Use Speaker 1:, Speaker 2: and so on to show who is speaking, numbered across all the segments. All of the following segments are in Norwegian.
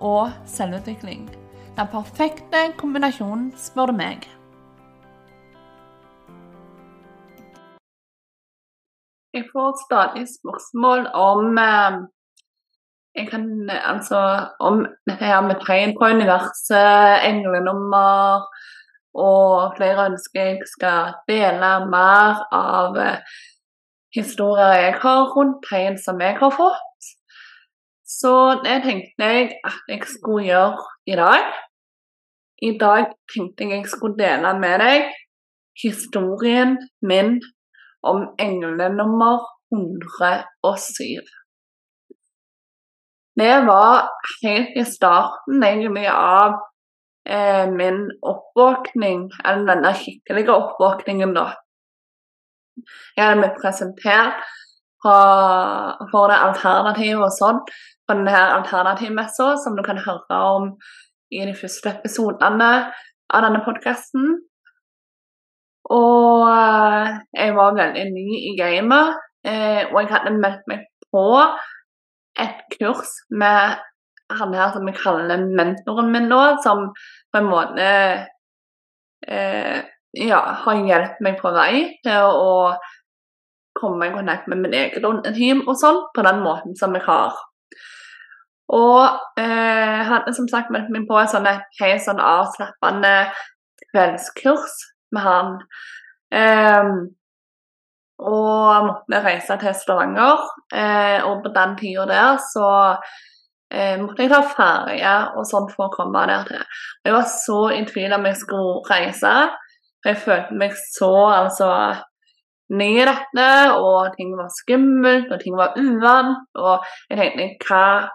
Speaker 1: og selvutvikling. Den perfekte kombinasjonen, spør du meg. Jeg får stadig spørsmål om eh, jeg kan, altså, om det her med tegn på universet, englenummer og flere ønsker jeg skal dele mer av eh, historier jeg har rundt tegn som jeg har fått. Så det tenkte jeg at jeg skulle gjøre i dag. I dag tenkte jeg jeg skulle dele med deg historien min om englenummer 107. Det var helt i starten egentlig av eh, min oppvåkning, eller denne skikkelige oppvåkningen, da. Jeg hadde blitt presentert fra, for det alternativet og sånn Fra denne alternativmessa som du kan høre om i de første episodene av denne podkasten. Og eh, jeg var veldig ny i gamet, eh, og jeg hadde meldt meg på et kurs med han her som jeg kaller mentoren min nå, som på en måte eh, ja, har hjulpet meg på vei til å komme i kontakt med min egen åndeteam og sånn, på den måten som jeg har. Og eh, hadde som sagt meldt meg på et sånn helt sånn avslappende kveldskurs med han. Eh, og måtte reise til Stavanger, eh, og på den tida der så eh, måtte jeg ta ferje og sånn for å komme der til. Jeg var så i tvil om jeg skulle reise. Jeg følte meg så altså dette, og ting var skummelt, og ting var uvant. Og jeg tenkte hva,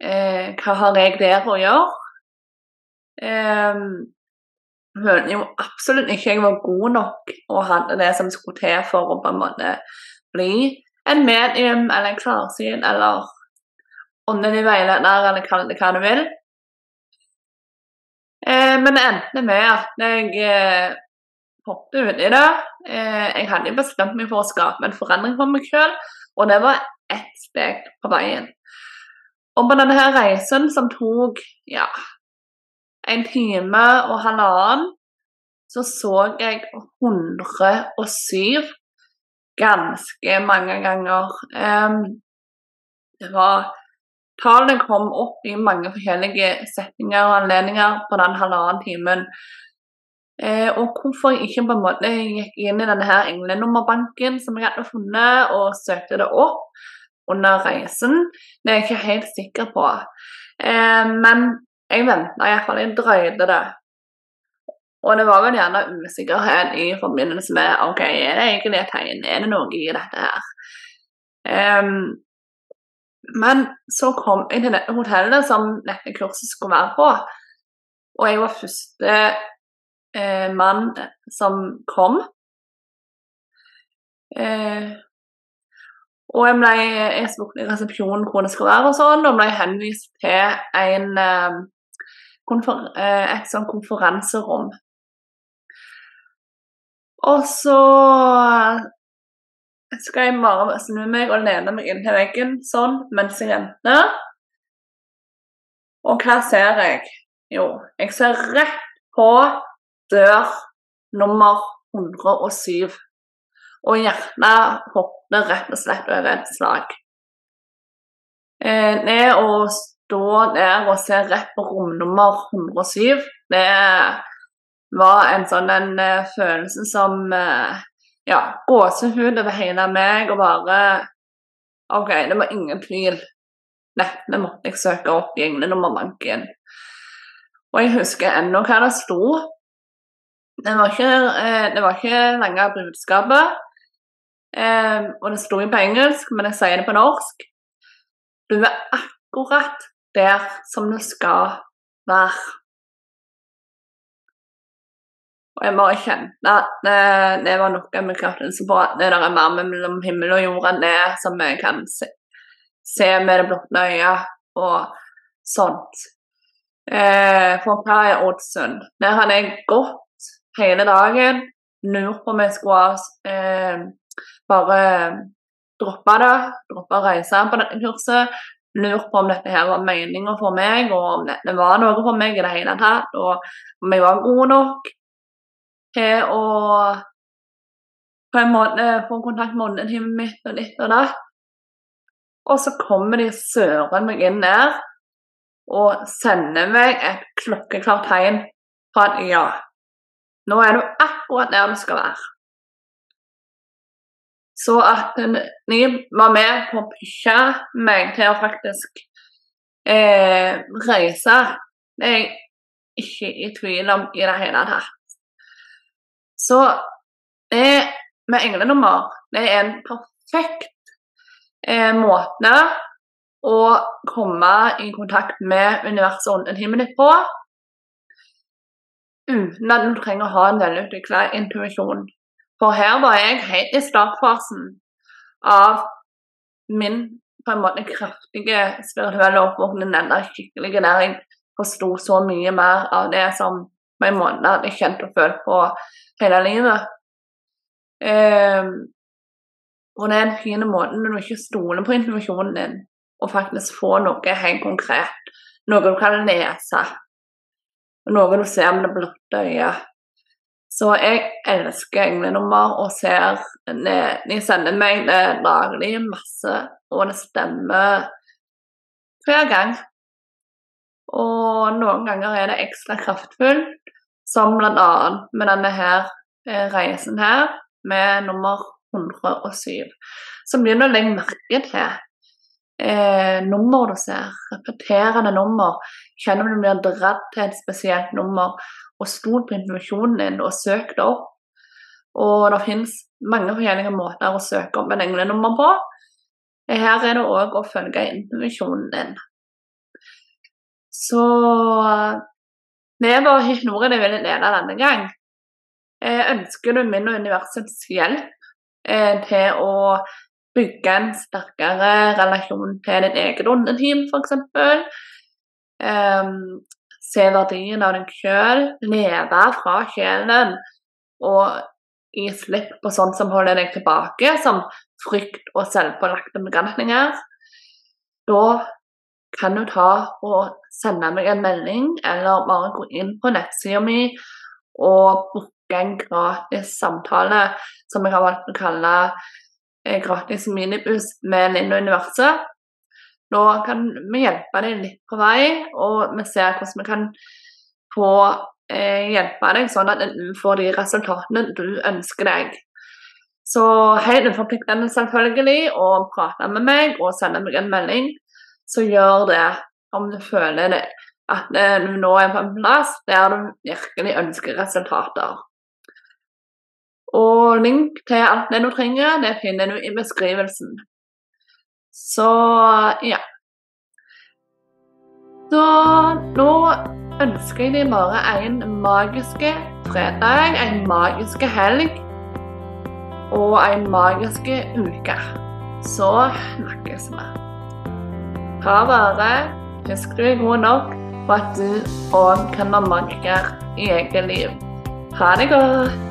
Speaker 1: eh, hva har jeg der å gjøre? Eh, følte jo absolutt ikke jeg var god nok og hadde det som skulle til for å på en måte bli en medium eller en klarsyn eller åndelig veileder, eller kall det hva du vil. Eh, men det endte med at jeg hoppet uti det. Eh, jeg hadde bestemt meg for å skape en forandring for meg sjøl, og det var ett steg på veien. Og på denne her reisen som tok ja, en time og halvannen, så så jeg 107 ganske mange ganger. Det var Tallene kom opp i mange forskjellige setninger og anledninger på den halvannen timen. Eh, og hvorfor jeg ikke på en måte gikk inn i denne her englenummerbanken som jeg hadde funnet, og søkte det opp under reisen, det er jeg ikke helt sikker på. Eh, men jeg venta iallfall, jeg drøyde det. Og det var vel gjerne usikkerhet i forbindelse med OK, er det egentlig et tegn, er det noe i dette her? Um, men så kom jeg til dette hotellet som dette kurset skulle være på. Og jeg var første eh, mann som kom. Eh, og jeg ble jeg spurte i resepsjonen hvor det skulle være, og sånn, og ble henvist til en, eh, konfer, eh, et sånn konferanserom. Og så skal jeg bare snu meg og lene meg inn til veggen sånn mens jeg venter. Og hva ser jeg? Jo, jeg ser rett på dør nummer 107. Og hjertet hopper rett og slett over et slag. Eh, det å stå der og se rett på romnummer 107, det var en sånn en uh, følelse som uh, ja, gåsehud over hele meg og bare OK, det var ingen tvil. Nettene måtte jeg søke opp i englenummerbanken. Og jeg husker ennå hva det sto. Det var ikke, eh, det var ikke lange budskapet. Eh, og det sto jo på engelsk, men jeg sier det på norsk. Du er akkurat der som du skal være. Og jeg bare kjente at det, det var noe med kraften på at det der er mer mellom himmel og jord enn det som jeg kan se, se med det blotte øyet og sånt. Eh, for hva er Ådsund? Der hadde jeg gått hele dagen, lurt på om jeg skulle eh, bare droppe det, droppe å reise på dette kurset. Lurt på om dette her var meninga for meg, og om dette var noe for meg i det hele tatt. Og om jeg var god nok til å på en måte få kontakt med åndetimen mitt og litt og datt. Og så kommer de søren meg inn der og sender meg et klokkeklart tegn på at ja, nå er du akkurat der du skal være. Så at ni var med på å pushe meg til å faktisk eh, reise, det er jeg ikke i tvil om i det hele tatt. Så det med englenummer det er en perfekt eh, måte å komme i kontakt med universet og ånden ditt på uten at du trenger å ha en velutvikla intuisjon. For her var jeg helt i startfasen av min på en måte kraftige spirituelle oppvåkning, den der der jeg forsto så mye mer av det som på en måte hadde kjent og følt på hele livet. Um, og det er en fin måte når du ikke stoler på intuisjonen din, og faktisk få noe helt konkret. Noe du kan lese. Noe du ser med det blotte øyet. Så jeg elsker englenummer og ser De sender meg det daglig masse, og det stemmer hver gang. Og noen ganger er det ekstra kraftfullt, som bl.a. med denne her Eh, reisen her med nummer 107. Så begynner du å legge merke til eh, nummer du ser, repeterende nummer. Kjenner du blir dratt til et spesielt nummer, og stol på informasjonen din og søk det opp. Og det finnes mange forskjellige måter å søke opp en englenummer på. Her er det òg å følge intuisjonen din. Så det var ikke noe jeg ville lede denne gang. Eh, ønsker du min og universets hjelp eh, til å bygge en sterkere relasjon til din eget underteam, f.eks.? Um, se verdien av deg sjøl, leve fra sjelen og gi slipp på sånt som holder deg tilbake, som frykt og selvpålagte begrensninger. Da kan du ta og sende meg en melding, eller bare gå inn på nettsida mi og en gratis samtale som jeg har valgt å kalle gratis minibuss med Linn og universet. Nå kan vi hjelpe deg litt på vei, og vi ser hvordan vi kan få eh, hjelpe deg sånn at du får de resultatene du ønsker deg. Så helt uforpliktende selvfølgelig å prate med meg og sende meg en melding, så gjør det om du føler det, at eh, du nå er på en plass der du virkelig ønsker resultater. Og link til alt det du trenger, det finner du i beskrivelsen. Så ja. Så nå ønsker jeg deg bare en magisk fredag, en magisk helg og en magisk uke. Så snakkes vi. Ta vare. Husk du er god nok for at du òg kan være magiker i eget liv. Ha det godt.